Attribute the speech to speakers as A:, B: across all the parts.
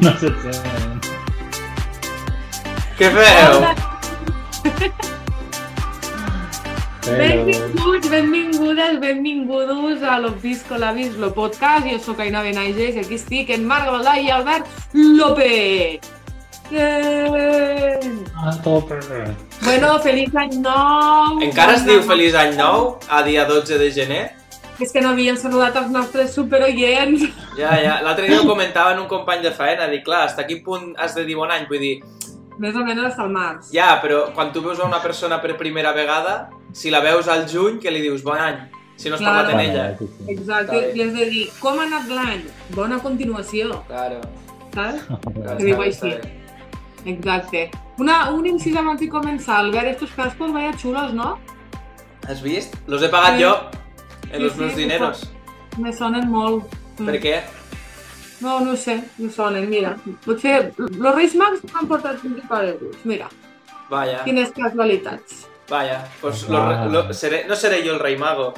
A: no se
B: feu?
C: Hola,
A: Però...
C: benvinguts, benvingudes, benvingudos a l'Obvisco l'Avis, lo podcast. Jo sóc Aina Benages i aquí estic en Marc Valdà i Albert López. Eh...
A: A tope.
C: Bueno, feliç any nou.
B: Encara es diu. Feliç Any Nou, a dia 12 de gener?
C: És que no havien saludat els nostres superoients.
B: Ja, ja. L'altre dia ho comentava en un company de feina, dic, clar, hasta quin punt has de dir bon any? Vull dir,
C: Més o menys hasta el març.
B: ja, però quan tu veus a una persona per primera vegada, si la veus al juny, què li dius? Bon any. Si no has
C: Claro.
B: parlat amb ella.
C: Exacte, i has de dir, com ha anat l'any? Bona continuació,
B: Claro.
C: saps? Que diu així. Exacte. Una, un incís abans de començar, Albert, estos cascos vaya chulos, ¿no?
B: Has vist? Los he pagat
C: Sí.
B: jo, en los
C: sí,
B: meus
C: sí,
B: dineros.
C: Me sonen molt. Mm.
B: Per què?
C: No, no sé, me sonen, mira. Potser els Reis Mags m'han portat 24 euros, mira.
B: Vaya,
C: Quines casualitats.
B: vaya. Pues
A: Wow.
B: lo, lo, seré, no seré jo el rei mago.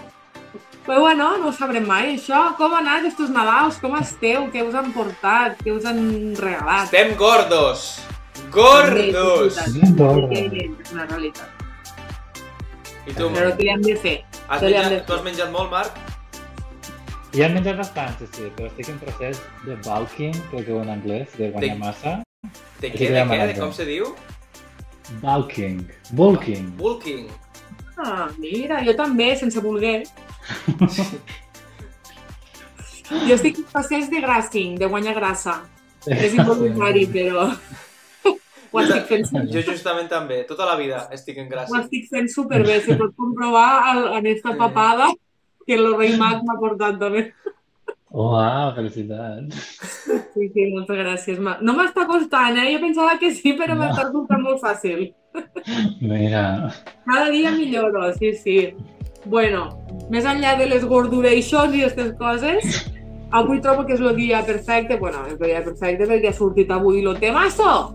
C: Però bueno, no ho sabrem mai, això. Com ha anat estos Nadals? Com esteu? Què us han portat? Què us han regalat?
B: Estem gordos. Gordos.
C: Sí. És una realitat.
B: I tu,
C: Però què li hem de fer?
B: Has
C: hem de
B: menjat, tu has menjat molt, Marc?
A: Ja hem menjat bastant, sí, sí, però estic en procés de bulking, crec que ho en anglès, de guanyar
B: De-
A: massa.
B: De què, de què? De com se diu?
A: Bulking. Bulking.
B: Bulking.
C: Ah, mira, jo també, sense voler. jo estic en procés de grassing, de guanyar grassa. És involuntari, però... Ho estic fent,
B: Jo justament també, tota la vida estic en
C: ho
B: gràcia.
C: estic fent superbé. Se pot comprovar al, en esta papada que el rei mag m'ha portat també.
A: Uau, felicitats.
C: Sí, sí, moltes gràcies. No m'està costant, eh? Jo pensava que sí, però
A: No.
C: m'està costant molt fàcil.
A: Mira,
C: Cada dia milloro, sí, sí. Bueno, més enllà de les gordurations i aquestes coses, avui trobo que és el dia perfecte, bueno, és el dia perfecte perquè ha sortit avui el temazo.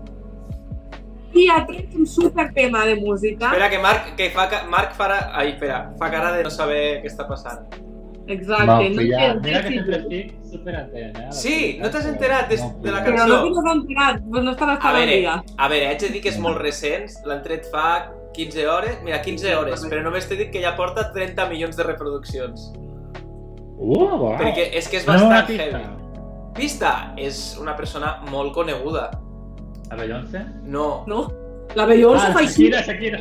C: I ha tret un super tema de música.
B: Espera, que Marc, que fa, Marc farà... Ai, espera, fa cara de no saber què està passant.
C: Exacte.
A: no,
C: no
A: ja, mira que
C: sí,
A: sempre estic superatent, eh?
B: Sí, no t'has enterat de-
A: no
B: de la
A: pillo.
C: Però
B: cançó.
C: no t'has enterat, doncs no estaràs
B: A
C: tan al
B: veure,
C: dia.
B: a veure, haig de dir que és molt recent, l'han tret fa 15 hores, mira, 15 hores, però només t'he dit que ja porta 30 milions de reproduccions.
A: Uh, wow.
B: Perquè és que és bastant
A: pista.
B: heavy. Pista, és una persona molt coneguda.
A: A Beyoncé?
B: No,
C: No? La Beyoncé
A: Ah. Shakira, Shakira.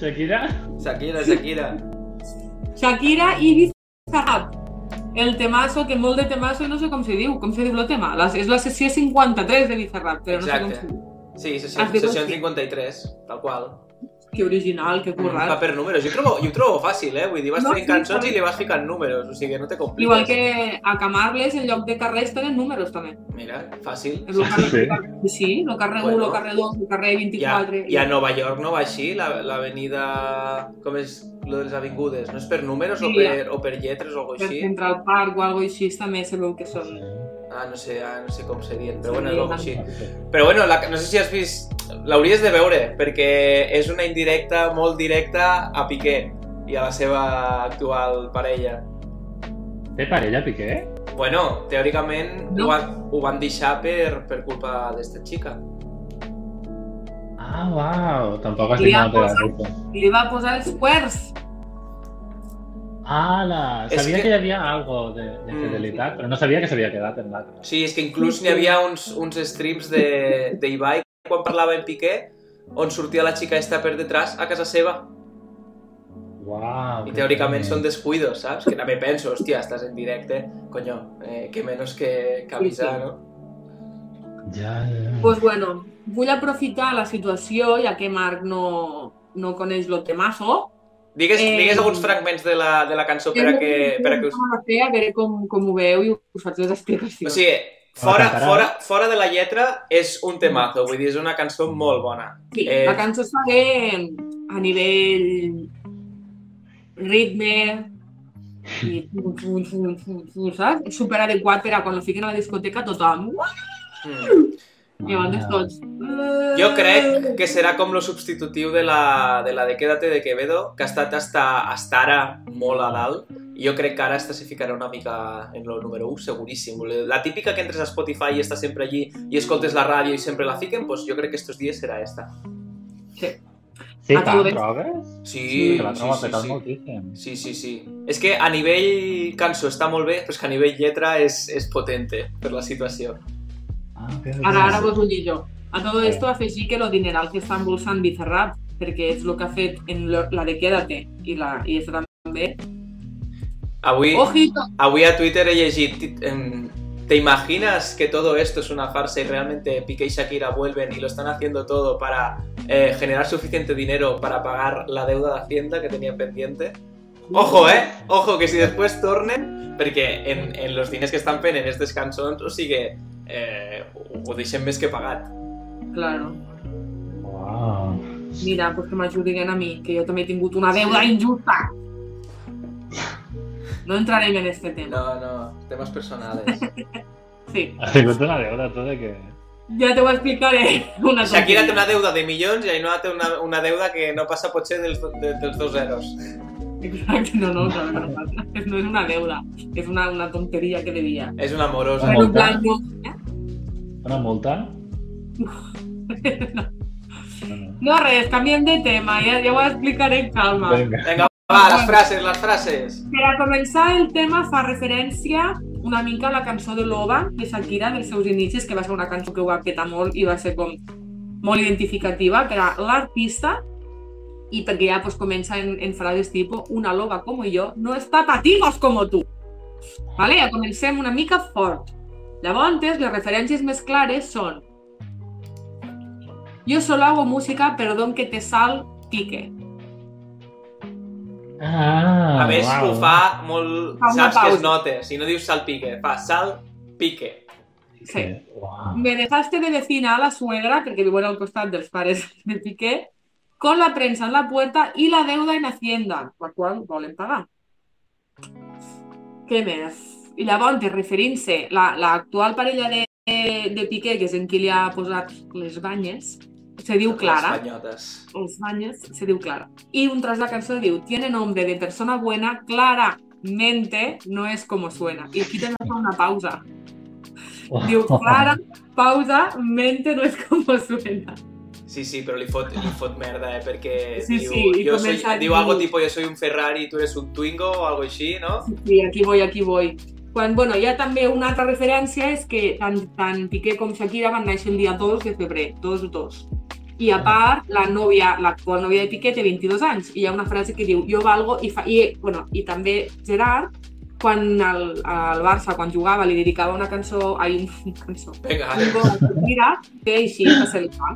A: Shakira?
B: Shakira, Shakira.
C: Shakira i Bizarrap. El temazo, que molt de temazo, no sé com se diu, com se diu el tema. La, és la sessió 53 de Bizarrap, però no sé com
B: Exacte.
C: se diu.
B: Sí, sessió, sessió
C: així.
B: 53, tal qual.
C: Que original, que
B: Va
C: currat.
B: per números. Jo, trobo, jo ho trobo fàcil, eh? Vull dir, vas
C: No,
B: tenint
C: sí,
B: cançons
C: està
B: i li vas ficant números, o sigui, no te compliques.
C: Igual que a Camarles, en lloc de carrers, tenen números, també.
B: Mira, fàcil.
C: És el carrer,
A: Sí.
C: sí, el carrer 1,
B: Bueno.
C: el carrer 2, el carrer
B: I a,
C: 24...
B: I a Nova York no va així, la- l'avenida... com és lo de les avingudes? No és per números o
C: Sí,
B: per, o per lletres o alguna
C: Per
B: així?
C: Central Park o alguna així també se veu que són...
B: Ah, no sé, ah, no sé com serien, però
C: Sí,
B: bueno, és algo així.
A: Sí.
B: Però bueno, la, no sé si has vist... L'hauries de veure, perquè és una indirecta molt directa a Piqué i a la seva actual parella.
A: Té parella, Piqué?
B: Bueno, teòricament
C: No.
B: ho, van, ho van deixar per, per culpa d'esta xica.
A: Ah, uau, tampoc has de la ruta.
C: Li va posar els quers.
A: Ala, sabia
B: que-
A: que... hi havia algo de, de
B: Mm.
A: fidelitat, però no sabia que s'havia quedat en l'altre.
B: Sí, és que inclús n'hi havia uns, uns streams de, de Ibai quan parlava en Piqué on sortia la xica esta per detrás a casa seva
A: Uau.
B: i teòricament són descuidos, saps? Que també penso, hòstia, estàs en directe, coño, eh, que menys que, que avisar,
C: Sí, sí.
B: no?
A: Ja, ja.
C: pues bueno, vull aprofitar la situació, ja que Marc no, no coneix lo temazo.
B: Digues,
C: Eh,
B: digues alguns fragments de la, de la cançó per a que, per a que us...
C: A fer, a veure com, com ho veu i us faig les
B: O
C: explicacions.
B: sigui, fora, fora, fora de la lletra és un temazo, vull dir, és una cançó molt bona.
C: Sí,
B: eh,
C: la cançó està bé a nivell ritme i saps? És superadequat per a quan lo fiquen a la discoteca tothom.
B: Mm.
C: Llavors tots...
B: Jo crec que serà com lo substitutiu de la, de la de Quédate de Quevedo, que ha estat hasta, hasta ara molt a dalt, jo crec que ara esta se ficarà una mica en el número 1, seguríssim. La típica que entres a Spotify i estàs sempre allí i escoltes la ràdio i sempre la fiquen, pues jo crec que estos dies serà esta.
C: Sí.
A: Sí,
C: Ah,
A: tant,
C: tu ves?
A: trobes?
B: Sí,
A: que la
B: sí,
A: trobo
B: sí, sí.
A: moltíssim.
B: Sí, sí, sí. És que a nivell cançó està molt bé, però és que a nivell lletra és, és potente per la situació.
A: Ah.
C: Ara, ara vos ho dic jo. A todo esto afegir que lo dineral que està embolsant Bizarrap, perquè és el que ha fet en la de Quédate i, la, i esta també.
B: Avui,
C: Ojito!
B: avui a Twitter he llegit em, ¿Te imaginas que todo esto es una farsa y realmente Piqué y Shakira vuelven y lo están haciendo todo para eh, generar suficiente dinero para pagar la deuda de Hacienda que tenían pendiente? Ojo, eh? Ojo, que si después tornen, perquè en, en los diners que estan fent en aquestes cançons, o sigui, eh, ho deixem més que pagat.
C: Claro.
A: Uau.
C: Mira, pues que m'ajudin a mi, que jo també he tingut una deuda injusta. No entrarem en este tema.
B: No, no, temes personales.
C: Sí,
A: sigut una deuda, tu, de que...
C: ja te ho explicaré. Una
B: Shakira té
C: tonteria.
B: una deuda de milions i Ainhoa té una, una deuda que no passa potser dels, de, dels dos zeros.
C: Exacte, no, no, no pasa. No es una deuda, es una, una tontería que debía.
B: És una amorosa.
C: Pero en
A: multa?
C: no,
A: Una multa?
C: no.
A: No, no.
C: No, res, canviem de tema, ja, ja ho explicaré en calma.
A: Vinga.
B: Vinga, va, les frases, les frases.
C: Per a començar, el tema fa referència una mica a la cançó de l'Ova, de Shakira, dels seus inicis, que va ser una cançó que ho va petar molt i va ser com molt identificativa per a l'artista i perquè ja pues, comença en, en frases tipus una loba como yo no está para tigos como tú. Vale? Ja comencem una mica fort. Llavors, les referències més clares són Yo solo hago música, perdón que te sal pique.
A: Ah,
B: A més,
A: uau.
B: ho fa molt...
C: Fa
B: Saps que
C: pausa.
B: es nota. Si no dius salpique, fa salpique.
C: Sí.
A: Uau.
C: Me dejaste de vecina a la suegra, perquè viuen al costat dels pares de Piqué, con la prensa en la puerta i la deuda en Hacienda, la qual volen pagar. Què més? I llavors, referint-se, l'actual la, parella de, de Piqué, que és en qui li ha posat les banyes, se diu Clara.
B: Les banyotes.
C: Els banyes se diu Clara. I un tras la cançó diu, tiene nombre de persona buena, claramente no es como suena. I aquí també fa una pausa. Diu, Clara, pausa, mente no es como suena.
B: Sí, sí, però li fot, li fot merda, eh? Perquè
C: Sí,
B: diu,
C: sí,
B: jo soy, diu algo tipo yo soy un Ferrari y tú eres un Twingo o algo així, no?
C: Sí, aquí voy, aquí voy. Quan, bueno, hi ha també una altra referència és que tant, tant Piqué com Shakira van néixer el dia 2 de febrer, 2 2. I a part, la nòvia, l'actual nòvia de Piqué té 22 anys i hi ha una frase que diu jo valgo i, fa, i, bueno, i també Gerard quan el, el Barça, quan jugava, li dedicava una cançó, ai, una cançó,
B: Vinga,
C: un gol a Shakira, que així que se li fa.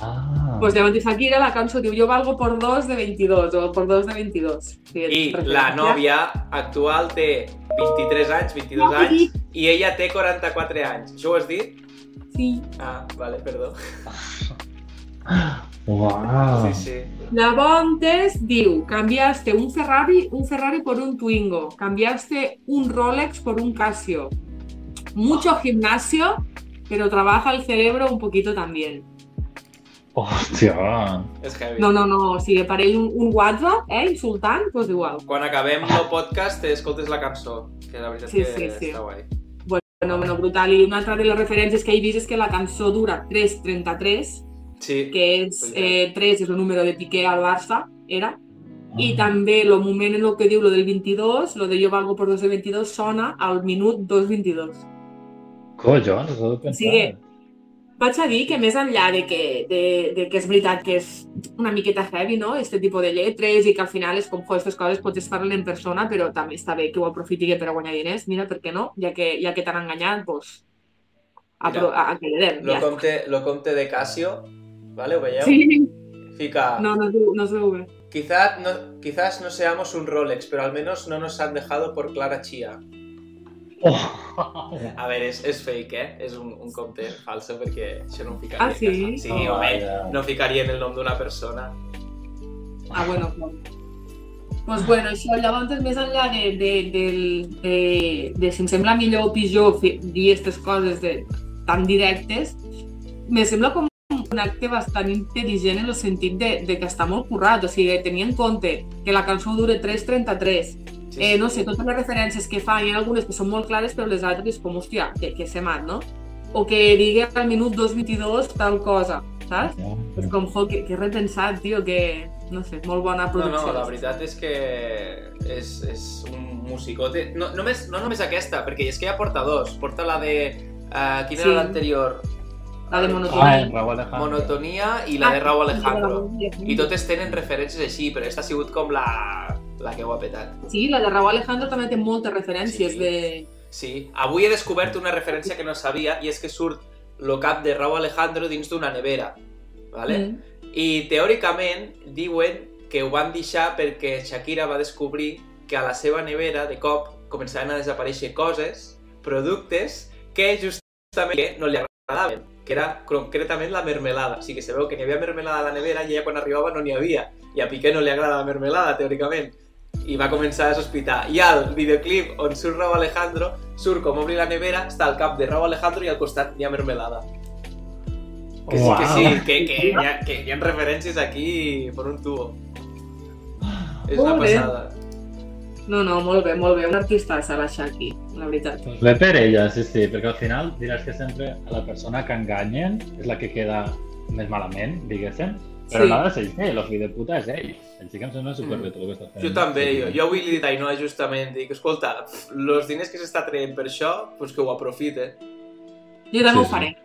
A: Ah.
C: Pues llavors de Shakira la cançó diu jo valgo por 2 de 22 o por 2 de 22. Sí,
B: I la nòvia actual té 23 anys, 22
C: No,
B: anys,
C: dit.
B: i ella té 44 anys. Això ho has dit?
C: Sí.
B: Ah, vale, perdó.
A: Uau.
B: Sí, sí.
C: Llavors diu, cambiaste un Ferrari, un Ferrari por un Twingo, cambiaste un Rolex por un Casio. Mucho gimnasio, pero trabaja el cerebro un poquito también.
A: Hòstia.
B: És heavy.
C: No, no, no, o sigui, parell un, un WhatsApp, eh, insultant, doncs igual.
B: Quan acabem el podcast, escoltes la cançó, que la veritat
C: Sí,
B: que
C: sí, sí.
B: està guai.
C: Bueno, bueno, brutal. I una altra de les referències que he vist és que la cançó dura 3.33,
B: Sí,
C: que és, eh, 3 és el número de Piqué al Barça, era, i també el moment en el que diu lo del 22, lo de jo valgo por 2 de 22, sona al minut 2.22.
A: Collons, ho he pensat.
C: Sí. Vaig a dir que més enllà de que, de, de que és veritat que és una miqueta heavy, no?, este tipus de lletres i que al final és com, jo, aquestes coses pots parlar en persona, però també està bé que ho aprofiti per a guanyar diners, mira, per què no? Ja que, ja que t'han enganyat, doncs, a,
B: Mira,
C: a, a que le den,
B: lo
C: ja.
B: compte, lo compte de Casio, ¿vale? ¿Ho veieu?
C: Sí,
B: Fica,
C: no, no, no es veu bé.
B: Quizá no, quizás no seamos un Rolex, pero al menos no nos han dejado por Clara Chia.
A: Oh.
B: A ver, és, és fake, eh? És un, un compte falso perquè això no ho ficaria.
C: Ah, sí?
B: Sí,
C: Oh,
B: home,
A: ja.
B: no ficaria en el nom d'una persona.
C: Ah, bueno, clar. Pues bueno, això, llavors, més enllà de, de, de, de, de si em sembla millor o pitjor fer, dir aquestes coses de, tan directes, me sembla com un acte bastant intel·ligent en el sentit de, de que està molt currat, o sigui, tenir en compte que la cançó dure 3.33,
B: Sí,
C: eh,
B: sí.
C: no sé, totes les referències que fa, hi ha algunes que són molt clares, però les altres com, hòstia, que, que se mat, no? O que digui al minut 2.22 tal cosa, saps? És com, jo, que, que repensat, tio, que, no sé, molt bona
B: No,
C: producció.
B: no, la veritat és que és, és un musicote. No, només, no només aquesta, perquè és que ja porta dos. Porta la de... Uh, quina
C: Sí.
B: era l'anterior?
C: La de
A: Ah,
C: monotonia.
A: Alejandro.
B: Monotonia i la de Raúl Alejandro. I totes tenen referències així, però aquesta ha sigut com la, la que ho ha petat.
C: Sí, la de Raúl Alejandro també té moltes referències
B: Sí.
C: de...
B: Sí, avui he descobert una referència que no sabia i és que surt lo cap de Raúl Alejandro dins d'una nevera. Vale?
C: Mm.
B: I teòricament diuen que ho van deixar perquè Shakira va descobrir que a la seva nevera de cop començaven a desaparèixer coses, productes, que justament no li agradaven, que era concretament la mermelada. O sigui, se veu que n'hi havia mermelada a la nevera i ella quan arribava no n'hi havia. I a Piqué no li agrada la mermelada, teòricament. I va començar a sospitar. I al videoclip on surt Raúl Alejandro, surt com obri la nevera, està al cap de Raúl Alejandro i al costat hi ha mermelada. Que sí, que sí, que, que, hi ha, que hi ha referències aquí per un tubo. És una passada.
C: No, no, molt bé, molt bé. Un artista la Shaki, la veritat.
A: Bé per ella, sí, sí, perquè al final diràs que sempre a la persona que enganyen és la que queda més malament, diguéssim, però
C: Sí.
A: no ha de ser ell, el fill de puta és ell. El sí que em sembla superbé tot el que està fent.
B: Jo també, jo, jo avui li dit a Ainhoa justament, dic, escolta, els diners que s'està traient per això, doncs que ho aprofite.
C: Jo també
A: Sí,
C: ho
A: sí.
C: faré.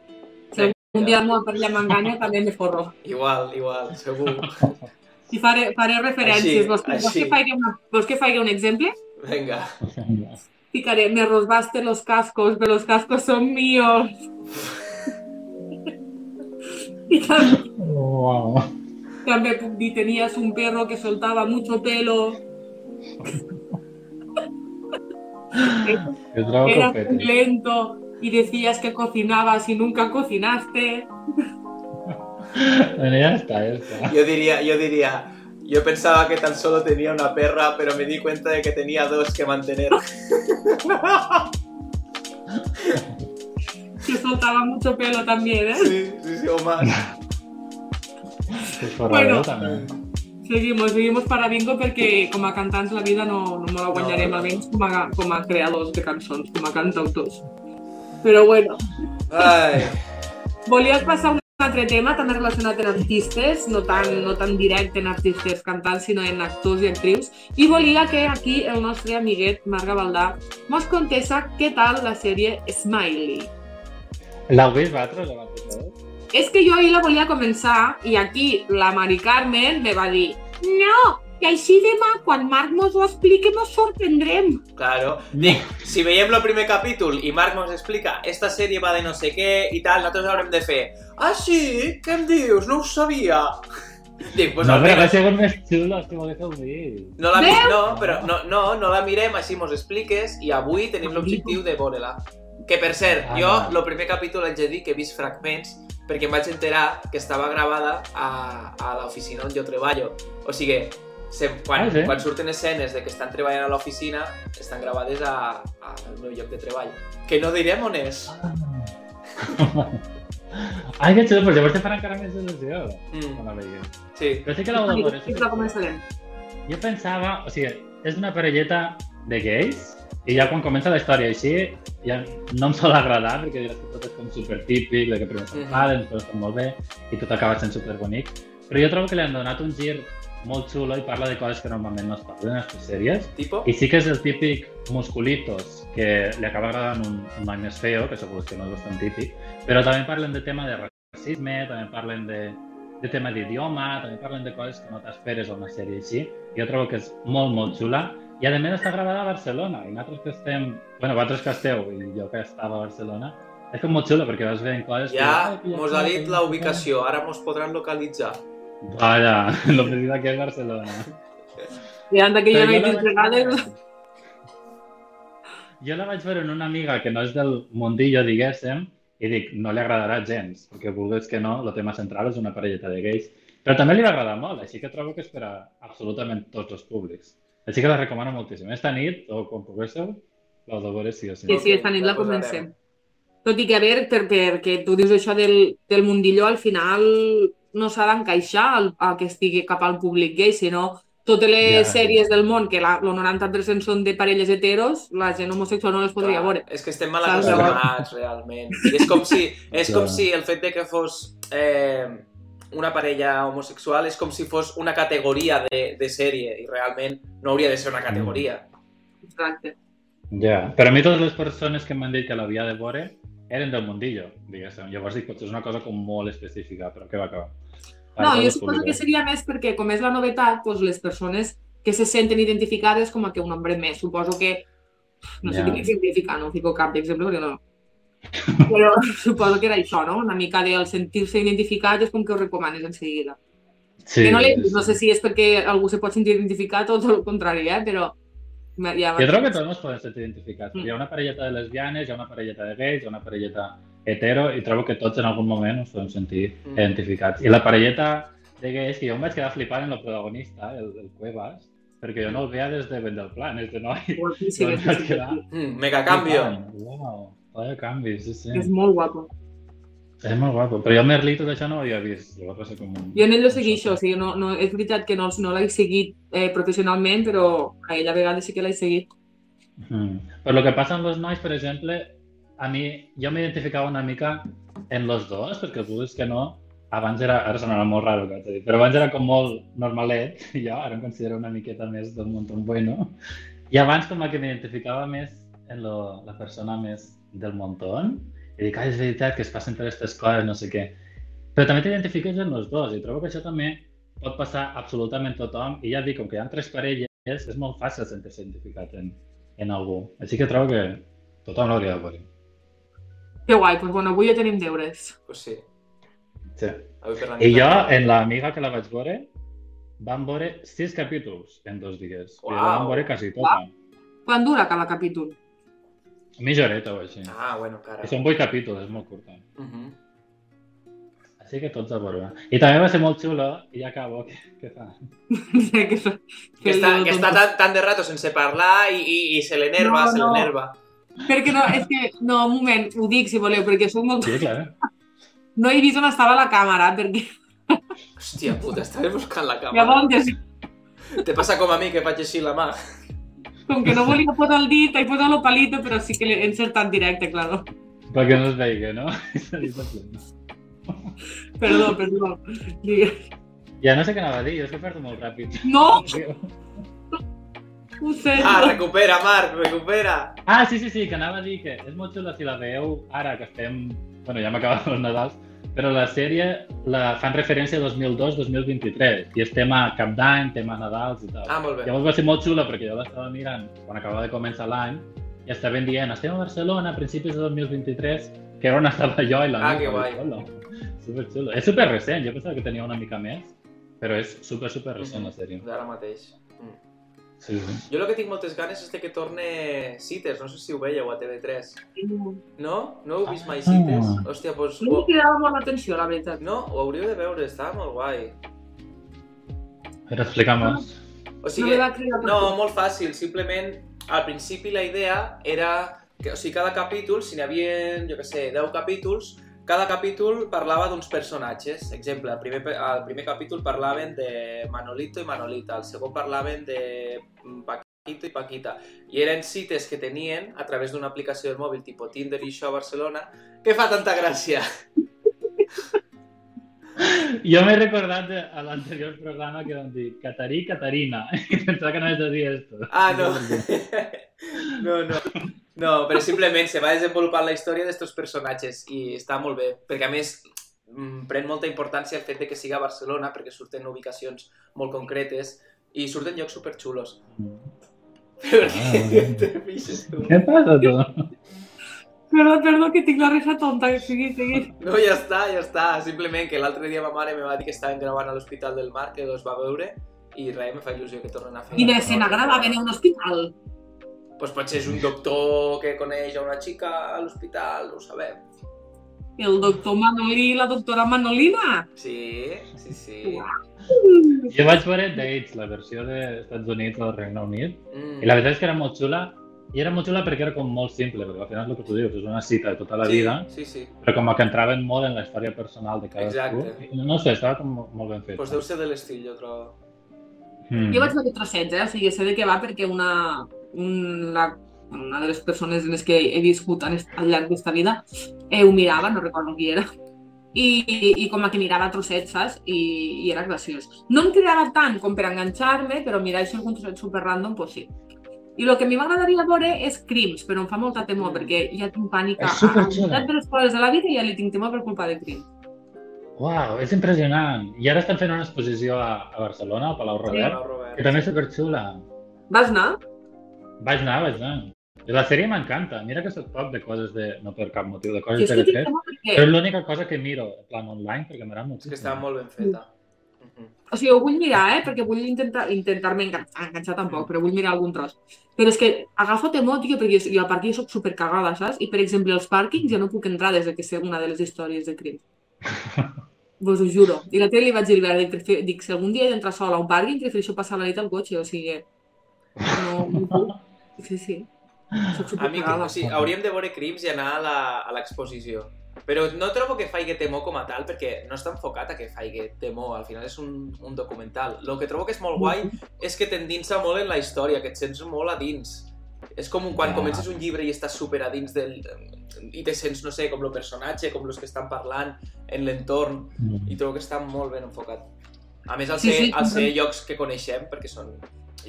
C: Si algun dia el parella m'enganya, també me forro.
B: Igual, igual, segur.
C: I faré, faré referències.
B: Així,
C: vols, que, vols, que faci una, vols que faci un exemple?
B: Vinga.
C: Ficaré, me robaste los cascos, pero los cascos son míos. I també,
A: Wow.
C: també puc dir, tenías un perro que soltaba mucho pelo, eras lento y decías que cocinabas y nunca cocinaste.
A: Bueno, ja està, ja està.
B: Yo diría, yo diría, yo pensaba que tan solo tenía una perra, pero me di cuenta de que tenía dos que mantener.
C: Que soltaba mucho pelo también, ¿eh?
B: Sí, sí, sí, o más.
C: Bueno.
A: també.
C: Seguimos, seguimos para bingo perquè com a cantants la vida no, no me la guanyarem,
B: No.
C: almenys com a, com a creadors de cançons, com a cantautors. Però bueno,
B: Ai,
C: volies passar a un altre tema també relacionat amb artistes, no tan, no tan directe en artistes cantants, sinó en actors i actrius, i volia que aquí el nostre amiguet Marc Gavaldà mos contessa què tal la sèrie Smiley.
A: L'heu vist vosaltres abans de tot?
C: És que jo ahir la volia començar i aquí la Mari Carmen me va dir no, que així demà, quan Marc mos ho expliqui, mos sorprendrem.
B: claro. Dic, si veiem el primer capítol i Marc ens explica esta sèrie va de no sé què i tal, nosaltres haurem de fer Ah, sí? Què em dius? No ho sabia. Dic, pues
A: no, però hauria sigut més xulo si ho haguéssiu vist.
B: no la,
C: Veus?
B: no, però no, no, no la mirem, així mos expliques i avui tenim l'objectiu de veure-la. Que per cert,
A: Ah.
B: jo el primer capítol haig de dir que he vist fragments perquè em vaig enterar que estava gravada a, a l'oficina on jo treballo. O sigui, se, quan,
A: Ah, sí?
B: quan surten escenes de que estan treballant a l'oficina, estan gravades a, a, al meu lloc de treball. Que no direm on és.
A: Ai, que xulo, però llavors te farà encara més il·lusió.
B: Mm,
A: quan la veiem.
B: sí.
A: Però sí que de veure. sí
C: però començarem.
A: Jo pensava, o sigui, és una parelleta de gais i ja quan comença la història així ja no em sol agradar perquè diràs que tot és com super típic, de que primer
B: Mhm.
A: s'enfaden, després estan molt bé i tot acaba sent super bonic. Però jo trobo que li han donat un gir molt xulo i parla de coses que normalment no es parlen en aquestes sèries.
B: Tipo?
A: I sí que és el típic musculitos que li acaba agradant un, un noi més feo, que segur que no és bastant típic, però també parlen de tema de racisme, també parlen de, de tema d'idioma, també parlen de coses que no t'esperes a una sèrie així. Jo trobo que és molt, molt xula. I a més està gravada a Barcelona, i nosaltres que estem... bueno, vosaltres que esteu, i jo que estava a Barcelona, és com molt xulo, perquè vas veient coses...
B: Ja
A: que
B: mos ha dit la ubicació, ara mos podran localitzar.
A: Vaja, l'oficina que és Barcelona.
C: I han d'aquella
A: Però jo la
C: nit
A: vaig-
C: vegades...
A: Jo la vaig veure en una amiga que no és del mundillo, diguéssim, i dic, no li agradarà gens, perquè vulguis que no, el tema central és una parelleta de gais. Però també li va agradar molt, així que trobo que és per a absolutament tots els públics. Així que la recomano moltíssim. Esta nit, o quan poguéssiu, l'heu de veure sí o sí.
C: Sí, sí, esta nit la
B: la
C: comencem. Tot i que, a veure, per, perquè tu dius això del, del mundillo, al final no s'ha d'encaixar al, a que estigui cap al públic gay, sinó totes les
A: Ja.
C: sèries del món, que la, el 90% són de parelles heteros, la gent homosexual no les podria
B: Clar,
C: veure.
B: És que estem mal acostumats, realment. I és com si, és com si el fet de que fos eh, una parella homosexual és com si fos una categoria de, de sèrie i realment no hauria de ser una categoria.
C: Exacte.
A: Ja, però a mi totes les persones que m'han dit que l'havia de veure eren del mundillo, diguéssim. Llavors dic, potser és una cosa com molt específica, però què va acabar?
C: No, jo suposo que seria més perquè, com és la novetat, doncs les persones que se senten identificades com a que un nombre més. Suposo que... No sé què significa, no fico cap d'exemple perquè no... Però suposo que era això, no? Una mica del sentir-se identificat és com que ho recomanes en seguida.
A: Sí,
C: que no, vist, no sé si és perquè algú se pot sentir identificat o tot el contrari, eh? Però... Ja
A: Jo trobo que tots ens podem sentir identificats.
C: Mm.
A: Hi ha una parelleta de lesbianes, hi ha una parelleta de gais, hi ha una parelleta hetero, i trobo que tots en algun moment ens podem sentir
B: Mm.
A: identificats. I la parelleta de gais, que jo em vaig quedar flipant en el protagonista, el, el Cuevas, perquè jo no el veia des de Vent del Plan, este noi.
C: Guapíssim,
A: Em vaig quedar
B: Mm, mega canvio.
A: Uau, vaya canvi, sí, sí.
C: És molt guapo.
A: És molt guapo. Però jo el Merlí tot això no ho havia vist. Llavors va ser com un...
C: Jo en ell lo segueixo, o sigui, no, no, és veritat que no, no l'he seguit eh, professionalment, però a ell a vegades sí que l'he seguit.
A: Mm. Però el que passa amb els nois, per exemple, a mi, jo m'identificava una mica en los dos, perquè vulguis que no, abans era, ara sonarà molt raro que dir, però abans era com molt normalet, i jo ara em considero una miqueta més del montón bueno, i abans com que m'identificava més en lo, la persona més del montón, i dic, ah, és veritat que es passen per aquestes coses, no sé què. Però també t'identifiques en els dos, i trobo que això també pot passar absolutament tothom, i ja dic, com que hi ha tres parelles, és molt fàcil sentir-se identificat en, en algú. Així que trobo que tothom l'hauria de veure.
C: Que guai, doncs bueno, avui ja tenim deures.
B: Pues sí.
A: Sí.
B: Avui per la
A: I jo,
B: també.
A: en l'amiga que la vaig veure, vam veure sis capítols en dos dies. I la
B: Uau.
A: vam veure quasi tota.
C: Quan dura cada capítol?
A: Mitja horeta o així.
B: Ah, bueno, cara.
A: I són vuit capítols, és molt curta.
B: Mhm.
A: Així que tots a veure. I també va ser molt xulo, i ja acabo, què, què fa?
C: que, que,
B: Que està,
C: jo
B: que està tan, tan de rato sense parlar i, i, i se l'enerva,
C: No,
B: se
C: no.
B: l'enerva.
C: Perquè no, és que, no, un moment, ho dic si voleu, perquè soc molt...
A: Sí, clar.
C: No he vist on estava la càmera, perquè
B: Hòstia puta, estaves buscant la càmera.
C: llavors,
B: Te passa com a mi, que faig així la mà.
C: com que no volia posar el dit, he posat el palito, però sí que l'he encertat directe, claro.
A: Perquè no es veigui, no?
C: Perdó, perdó. Digues.
A: Ja no sé què anava a dir, jo és que perdo molt ràpid.
C: No, ho sé.
B: Ah, recupera, Marc, recupera.
A: Ah, sí, sí, sí, que anava a dir que és molt xulo si la veieu ara que estem... Bueno, ja hem acabat els Nadals, però la sèrie la fan referència a 2002-2023 i és tema Cap d'Any, tema Nadals i tal.
B: Ah, molt bé.
A: Llavors va ser molt xula perquè jo l'estava mirant quan acabava de començar l'any i estaven dient, estem a Barcelona a principis de 2023, que era on estava jo i la
B: Ah,
A: nit.
B: que guai.
A: Super xulo. És super recent, jo pensava que tenia una mica més, però és super, super recent la sèrie.
B: D'ara mateix. Mm.
A: Sí.
B: Jo el que tinc moltes ganes és de que torne Cites, no sé si ho veieu a TV3. No? No heu vist mai
A: Ah.
B: Cites? Hòstia, doncs...
C: No
B: Ho...
C: m'he cridat molt l'atenció, la veritat.
B: No, ho hauríeu de veure, estava molt guai.
A: Però explica'm-ho.
B: O
C: No
B: sigui,
C: cridar
B: no, molt fàcil, simplement al principi la idea era que, o sigui, cada capítol, si n'hi havia, jo què sé, 10 capítols, cada capítol parlava d'uns personatges. Exemple, al primer, al primer capítol parlaven de Manolito i Manolita, al segon parlaven de Paquito i Paquita. I eren cites que tenien a través d'una aplicació del mòbil, tipus Tinder i això a Barcelona, que fa tanta gràcia.
A: Jo m'he recordat a l'anterior programa que vam dir Catarí, Catarina, i pensava que no havies de dir esto.
B: Ah, no. No, no. No, però simplement se va desenvolupant la història d'estos personatges i està molt bé, perquè a més mm, pren molta importància el fet de que siga a Barcelona, perquè surten ubicacions molt concretes i surten llocs superxulos. Per
A: Ah,
B: què
A: bueno.
B: te fixes tu?
A: Què passa, tu?
C: Perdó, perdó, que tinc la risa tonta, que sigui, sigui.
B: No, ja està, ja està. Simplement que l'altre dia ma mare me va dir que estaven gravant a l'Hospital del Mar, que els va veure, i res, me fa il·lusió que tornen a fer.
C: Quina escena gravaven a un hospital.
B: Pues potser és un doctor que coneix a una xica a l'hospital, no ho sabem.
C: El doctor Manolí i la doctora Manolina.
B: Sí, sí, sí.
A: Jo vaig veure Dates, la versió dels Estats Units o del Regne Unit,
B: Mm.
A: i la veritat és que era molt xula, i era molt xula perquè era com molt simple, perquè al final és el que tu dius, és una cita de tota la
B: sí,
A: vida,
B: Sí, sí.
A: però com que entraven molt en la història personal de cadascú.
B: Exacte.
A: I No sé, estava com molt ben fet.
B: Pues deu ser de l'estil, jo trobo.
A: Mm.
C: Jo vaig veure trossets, eh? O sigui, sé de què va perquè una, una, una de les persones en les que he viscut en est- al llarg d'esta vida eh, ho mirava, no recordo qui era, i, i, i com a que mirava trossets, saps? I, I era graciós. No em cridava tant com per enganxar-me, però mirar això algun trosset super random, doncs sí. I el que a mi m'agradaria veure és crims, però em fa molta temor,
B: Mm.
C: perquè ja tinc pànic. A,
A: És
C: a, de les coses de la vida ja li tinc temor per culpa de crims.
A: Uau, és impressionant. I ara estan fent una exposició a, a Barcelona, al Palau Robert,
B: Robert.
A: que també és superxula.
C: Vas anar?
A: Vaig anar, vaig anar. I la sèrie m'encanta. Mira que soc poc de coses de... No per cap motiu, de coses
C: és
A: de
C: que tinc
A: TV3.
C: temor perquè...
A: Però és l'única cosa que miro, en plan online, perquè m'agrada
B: És
A: moltíssim.
B: que estava molt ben feta. Mhm.
C: O sigui, ho vull mirar, eh? Perquè vull intentar intentar-me enganxar, enganxar tampoc, però vull mirar algun tros. Però és que agafo temor, tio, perquè jo, jo a part que jo soc supercagada, saps? I, per exemple, als pàrquings jo no puc entrar des de que sé una de les històries de crim. Vos ho juro. I l'altre dia li vaig dir dic, dic, si algun dia he d'entrar sola a un pàrquing, prefereixo passar la nit al cotxe, o sigui... No, no puc. Sí, sí. Soc
B: A mi,
C: supercagada.
B: o sigui, hauríem de veure crims i anar a la- a l'exposició. Però no trobo que faigui temor com a tal, perquè no està enfocat a que faigui temor, al final és un, un documental. El que trobo que és molt guai és que t'endinsa molt en la història, que et sents molt a dins. És com quan
A: Ah.
B: comences un llibre i estàs super a dins del... i te sents, no sé, com el personatge, com els que estan parlant en l'entorn,
A: Mm.
B: i trobo que està molt ben enfocat. A més, al
C: Sí,
B: ser,
C: sí,
B: al ser llocs que coneixem, perquè són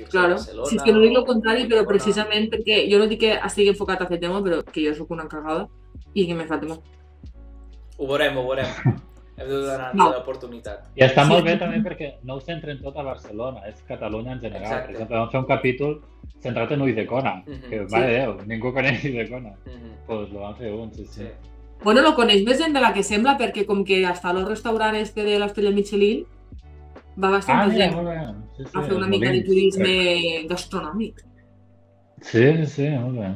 C: Claro,
B: Barcelona...
C: si és que no dic el contrari, però precisament perquè jo no dic que estigui enfocat a fer tema, però que jo sóc una cagada i que me fa temor.
B: Ho veurem, ho veurem. Hem de donar
C: No.
B: l'oportunitat.
A: I està
C: Sí.
A: molt bé també perquè no ho centren tot a Barcelona, és Catalunya en general.
B: Exacte.
A: Per exemple, vam fer un capítol centrat en Ulldecona,
B: Mhm.
A: que,
C: Sí.
A: mare Déu, ningú coneix Ulldecona.
B: Mhm.
A: Pues lo van fer un, sí, sí.
B: Sí.
C: Bueno, lo coneix més gent de la que sembla perquè com que hasta el restaurant este de l'estrella Michelin va
A: Ah,
C: bastanta
A: mira,
C: gent
A: molt bé. Sí, sí,
C: a fer una mica de turisme gastronòmic.
A: Sí, sí, sí, molt bé.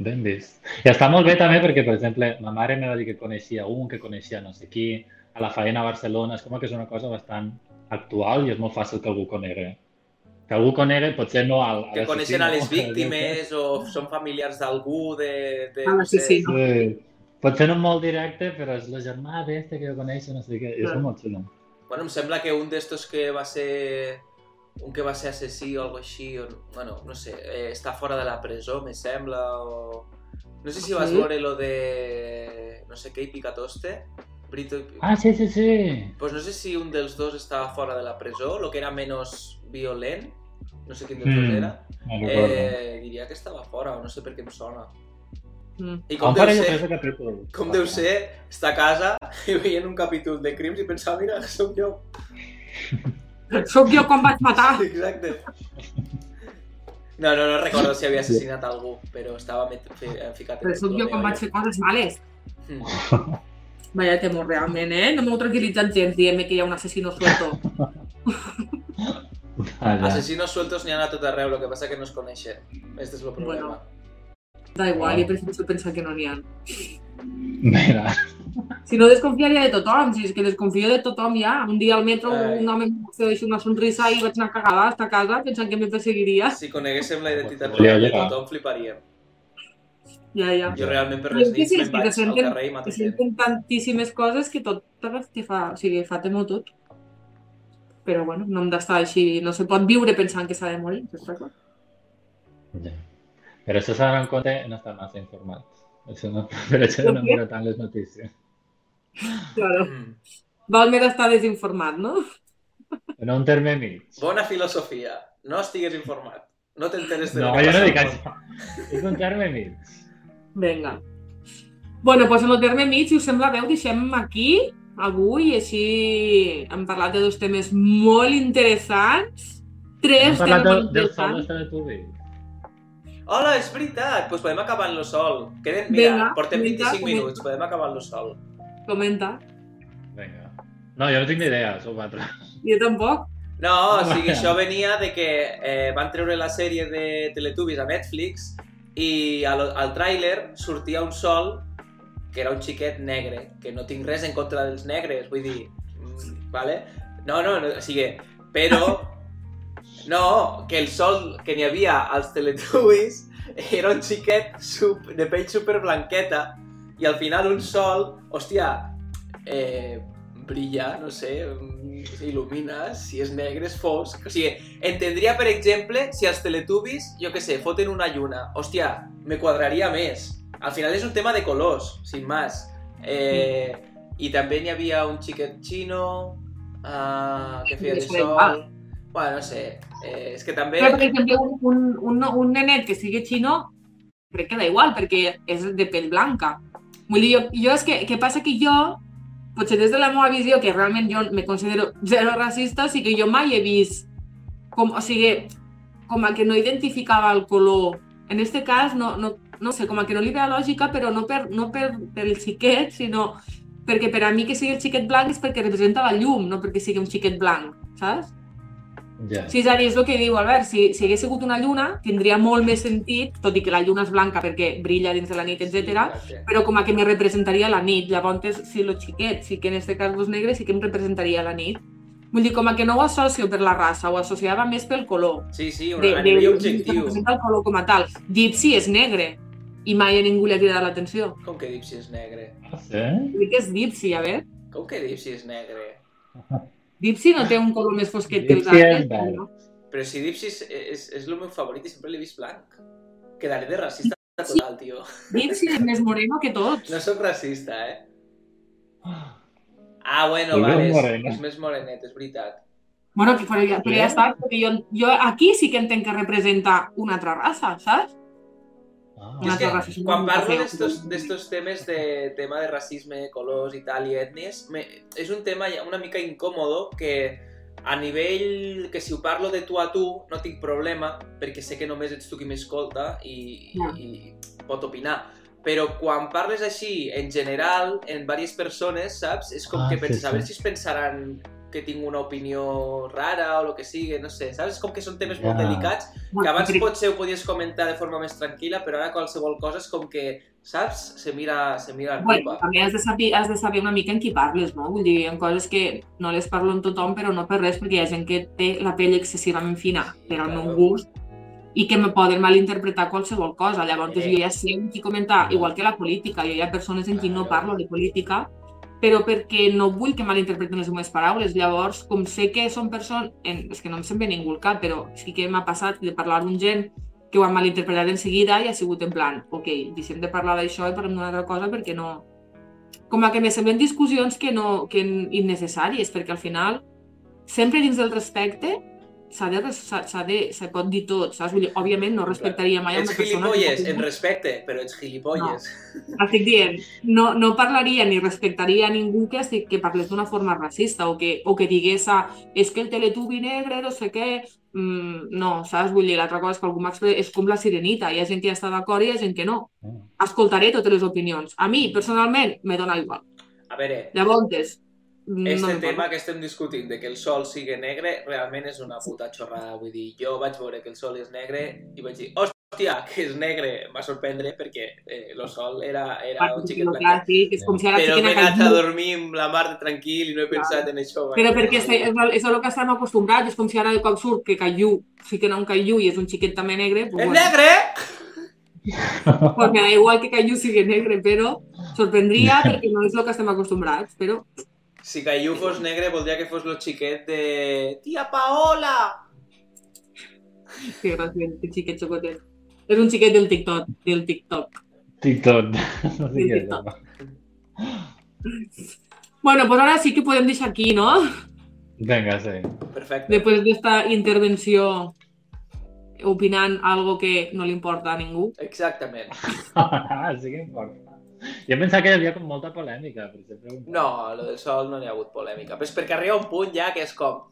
A: Ben vist. I està molt bé també perquè, per exemple, ma mare me va dir que coneixia un, que coneixia no sé qui, a la faena a Barcelona, és com que és una cosa bastant actual i és molt fàcil que algú conegui. Que algú conegui, potser no al...
B: Que coneixen a
A: no?
B: les víctimes o són familiars d'algú de... de
C: A
B: no sé,
C: l'assassí.
A: Sí. Potser no molt directe, però és la germana d'este que jo coneixo, no sé què, és molt xulo.
B: Bueno, em sembla que un d'estos que va ser... Un que va ser assassí o algo així, o, bueno, no sé, eh, està fora de la presó, me sembla, o... No sé si vas
C: Sí.
B: veure lo de... No sé què, i Picatoste? Brito i...
A: Ah, sí, sí, sí.
B: Pues no sé si un dels dos estava fora de la presó, lo que era menos violent, no sé quin dels
A: Mm,
B: dos era,
A: No
B: eh, diria que estava fora, o no sé per què em sona.
C: Mm.
B: I com deu ser,
A: capítols?
B: com deu ser estar a casa i veient un capítol de crims i pensar, mira, sóc jo.
C: Sóc jo quan vaig matar.
B: Exacte. No, no, no recordo si havia assassinat algú, però estava met- fe- ficat
C: Però sóc jo quan vaig fer coses males.
B: Mm.
C: Vaya temor, realment, eh? No m'ho tranquil·litzat gens dient que hi ha un assassino suelto.
A: Ah, ja.
B: Asesinos sueltos n'hi ha a tot arreu, el que passa que no es coneixen. Este és el problema.
C: Da igual, jo prefereixo pensar que no n'hi ha.
A: Mira.
C: Si no, desconfiaria de tothom. Si és que desconfio de tothom ja. Un dia al metro
B: Ai.
C: un home em va una sonrisa i vaig anar cagada hasta casa pensant que me perseguiria.
B: Si coneguéssim la identitat real de tothom, fliparíem.
C: Ja, ja.
B: Jo realment per les nits
C: sí,
B: me'n vaig
C: te
B: al
C: senten,
B: carrer i mato gent.
C: senten tantíssimes coses que tot te fa, o sigui, fa temor tot. Però bueno, no hem d'estar així, no se pot viure pensant que s'ha de morir, està clar.
A: Ja. Però això s'ha d'anar en compte no estar massa informats. Això no, per això no miro tant les notícies.
C: Claro.
B: Mm.
C: Val més estar desinformat, no?
A: En un terme mig.
B: Bona filosofia. No estigues informat. No t'enteres de
A: No, jo no dic això. És un terme mig.
C: Vinga. Bueno, doncs en el terme mig, si us sembla bé, ho deixem aquí, avui, i així hem parlat de dos temes molt interessants.
A: Hem
C: Tres
A: parlat
C: temes
A: del,
C: molt
A: del sol
C: interessants.
A: de.
B: Hola, és veritat! Doncs pues podem acabar en lo sol. Queden, mira,
C: Vinga,
B: portem
C: comenta,
B: 25
C: comenta.
B: minuts, podem acabar en lo sol.
C: Comenta.
A: Vinga. No, jo no tinc ni idea, sou quatre.
C: Jo tampoc.
B: No, o sigui, això venia de que eh, van treure la sèrie de Teletubbies a Netflix i al, al tràiler sortia un sol que era un xiquet negre, que no tinc res en contra dels negres, vull dir, mm, vale? No, no, no o sigui, però no, que el sol que n'hi havia als Teletubbies era un xiquet sup, de pell super blanqueta i al final un sol, hòstia, eh, brilla, no sé, mm, il·lumina, si és negre és fosc. O sigui, entendria, per exemple, si els Teletubbies, jo que sé, foten una lluna. Hòstia, me quadraria més. Al final és un tema de colors, sin más. Eh, I també n'hi havia un xiquet xino uh, que feia de sol... Bueno, no sé, eh, és que també...
C: Però, per exemple, un, un, un, nenet que sigui xino, crec que da igual, perquè és de pell blanca. Vull dir, jo, jo és que, que passa que jo, potser des de la meva visió, que realment jo me considero zero racista, sí que jo mai he vist, com, o sigui, com a que no identificava el color. En este cas, no, no, no sé, com a que no li veia lògica, però no per, no per, per el xiquet, sinó perquè per a mi que sigui el xiquet blanc és perquè representa la llum, no perquè sigui un xiquet blanc, saps?
A: Ja.
C: Sí, és a dir, és el que diu Albert, si, si hagués sigut una lluna, tindria molt més sentit, tot i que la lluna és blanca perquè brilla dins de la nit, etc.
B: Exacte.
C: però com a que me representaria la nit. Llavors, si lo xiquet, sí que en este cas és negre, sí que em representaria la nit. Vull dir, com a que no ho associo per la raça, ho associava més pel color.
B: Sí, sí, un,
C: De,
B: a
C: de,
B: nivell objectiu.
C: representa el color com a tal. Gypsy és negre i mai a ningú li ha cridat l'atenció.
B: Com que Dipsy és negre?
A: Ah, sí?
C: Dic que és Gypsy, a veure.
B: Com que Dipsy és negre?
C: Gypsy no té un color més fosquet que els altres. no?
B: Però si Dipsy és, és, és el meu favorit i sempre l'he vist blanc. Quedaré de racista total, tio.
C: Gypsy és més moreno que tots.
B: No sóc racista, eh? Ah, bueno,
A: Molt
B: vale, és,
A: moreno.
B: és més morenet, és veritat.
C: Bueno, que, però, ja, però ja està, perquè jo, jo aquí sí que entenc que representa una altra raça, saps?
A: Ah.
B: És que quan parlo d'estos d'estos temes de tema de racisme, colors i tal, i ètnies, me, és un tema una mica incòmodo que a nivell que si ho parlo de tu a tu no tinc problema perquè sé que només ets tu qui m'escolta i,
C: Ja.
B: i, i pot opinar però quan parles així en general, en diverses persones, saps? És com
A: Ah,
B: que
A: sí,
B: penses, a
A: sí.
B: veure si es pensaran que tinc una opinió rara o el que sigui, no sé, saps? És com que són temes molt
A: Ja.
B: delicats que abans potser ho podies comentar de forma més tranquil·la, però ara qualsevol cosa és com que, saps? Se mira, se mira en
C: Bueno, també has de, saber, has de saber una mica en qui parles, no? Vull dir, en coses que no les parlo amb tothom, però no per res, perquè hi ha gent que té la pell excessivament fina,
B: Sí,
C: però amb
B: claro.
C: un gust, i que me poden malinterpretar qualsevol cosa. Llavors,
B: Eh.
C: jo ja sé amb qui comentar, igual que la política. Jo hi ha persones en qui no parlo de política, però perquè no vull que malinterpreten les meves paraules. Llavors, com sé que són persones... En, és que no em bé ningú el cap, però sí que m'ha passat de parlar amb gent que ho han malinterpretat en seguida i ha sigut en plan, ok, deixem de parlar d'això i parlem d'una altra cosa perquè no... Com a que me semblen discussions que no, que innecessàries, perquè al final, sempre dins del respecte, s'ha de, s'ha de, se pot dir tot, saps? Vull dir, òbviament no respectaria mai a
B: Ets
C: una persona...
B: gilipolles,
C: que-
B: en respecte, però ets gilipolles.
C: estic dient, no, no parlaria ni respectaria a ningú que, estic, que parlés d'una forma racista o que, o que digués ah, és que el teletubi negre, no sé què... Mm, no, saps? Vull dir, l'altra cosa és que algú m'expressa... És com la sirenita, hi ha gent que hi està d'acord i hi ha gent que no.
A: Ah.
C: Escoltaré totes les opinions. A mi, personalment, me dona igual.
B: A veure,
C: Llavors,
B: este
C: no
B: tema que estem discutint de que el sol sigui negre realment és una puta xorrada. Vull dir, jo vaig veure que el sol és negre i vaig dir, hòstia, que és negre. Em va sorprendre perquè eh, el sol era, era un xiquet blanc.
C: sí, que és com si ara
B: Però m'he
C: a
B: anat a dormir amb la mar de tranquil i no he pensat en això.
C: Però perquè és, és, és el que estem acostumbrats, és com si ara de cop surt que Caillou, fiquen a un Caillou i és un xiquet també negre, pues,
B: És
C: bueno,
B: negre!
C: pues me da igual que Caillou sigui negre, però sorprendria perquè no és el que estem acostumbrats, però
B: Si Caillou fos negre, voldria que fos el xiquet de... Tia Paola!
C: que gràcies, que xiquet xocotet. És un xiquet del TikTok, del TikTok.
A: TikTok. No sé.
C: TikTok. Bueno, pues ahora sí que podem deixar aquí, ¿no?
A: Vinga, sí.
B: Perfecte.
C: Después de esta intervenció opinant algo que no li importa a ningú.
B: Exactament.
A: sí que importa. Jo pensava que hi havia com molta polèmica, per sempre.
B: No, lo del sol no n'hi ha hagut polèmica. Però és perquè arriba un punt ja que és com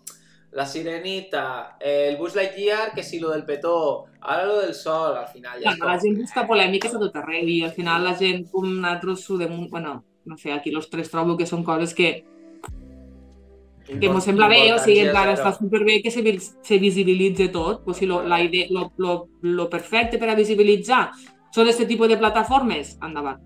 B: la sirenita, eh, el Buzz Lightyear, que si lo del petó, ara lo del sol, al final ja és
C: La
B: com...
C: gent busca polèmiques a tot arreu i al final la gent, com nosaltres, ho dem... bueno, no sé, aquí los tres trobo que són coses que, que mos sembla bé, o sigui, en plan, està superbé que se, se visibilitze tot. Pues si lo, la idea, lo, lo, lo perfecte per a visibilitzar són aquest tipus de plataformes, endavant.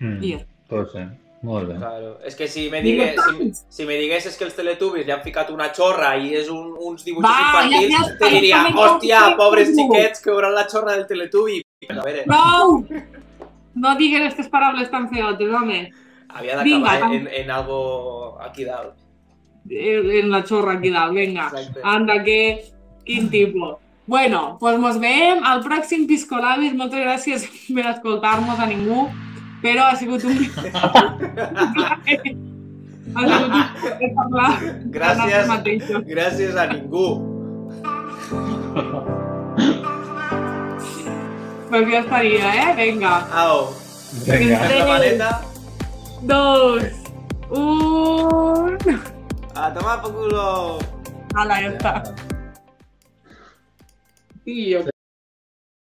A: Hmm.
C: I ja.
A: Pot ser. Molt bé.
B: Claro. És que si me, digues, si, si me diguessis que els Teletubbies li han ficat una xorra i és un, uns dibuixos
C: Va, ja-
B: infantils,
C: ja està,
B: te diria,
C: ja
B: hòstia,
C: ja
B: pobres
C: ja
B: xiquets que veuran la xorra del Teletubi. A veure,
C: Prou! No digues aquestes paraules tan feotes, home.
B: Havia d'acabar en, en algo aquí dalt.
C: Eh, En la xorra aquí dalt, vinga.
B: Exacte.
C: Anda, que... Quin tipus. Bueno, doncs mos veiem al pròxim Piscolabis. Moltes gràcies per escoltar-nos a ningú, però ha sigut un... ha sigut un parlar
B: Gràcies. Gràcies a ningú.
C: Pues ja estaria, eh? Vinga.
B: Au,
A: Vinga.
B: fem la maneta.
C: Dos, un...
B: A tomar por culo.
C: Ala, ja està. Tio,